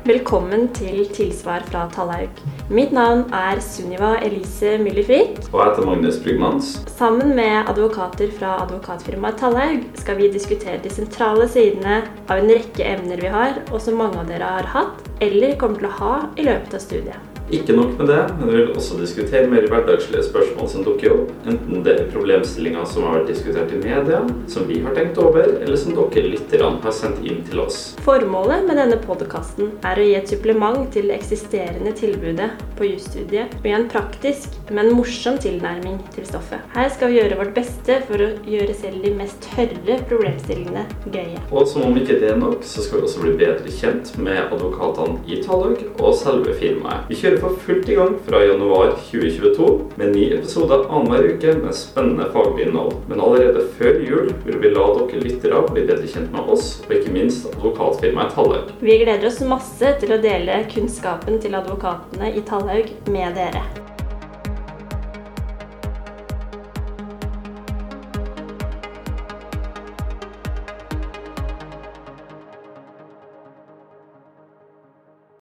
Velkommen til Tilsvar fra Tallaug. Mitt navn er Sunniva Elise Myllifrik. Og jeg heter Magnus Brygmans. Sammen med advokater fra advokatfirmaet Tallaug skal vi diskutere de sentrale sidene av en rekke emner vi har, og som mange av dere har hatt eller kommer til å ha i løpet av studiet. Ikke nok med det, men vi vil også diskutere mer hverdagslige spørsmål som dukker opp. Enten det er problemstillinger som har vært diskutert i media, som vi har tenkt over, eller som dere lytterne har sendt inn til oss. Formålet med denne podkasten er å gi et supplement til det eksisterende tilbudet på jusstudiet med en praktisk, men morsom tilnærming til stoffet. Her skal vi gjøre vårt beste for å gjøre selv de mest tørre problemstillingene gøye. Og som om ikke det er nok, så skal vi også bli bedre kjent med advokatene i Talog og selve firmaet. Vi kjører for fullt i gang fra januar 2022 med en ny episode annenhver uke med spennende faglig innhold. Men allerede før jul vil vi la dere lyttere bli bedre kjent med oss, og ikke minst advokatfirmaet Tallhaug. Vi gleder oss masse til å dele kunnskapen til advokatene i Tallhaug med dere.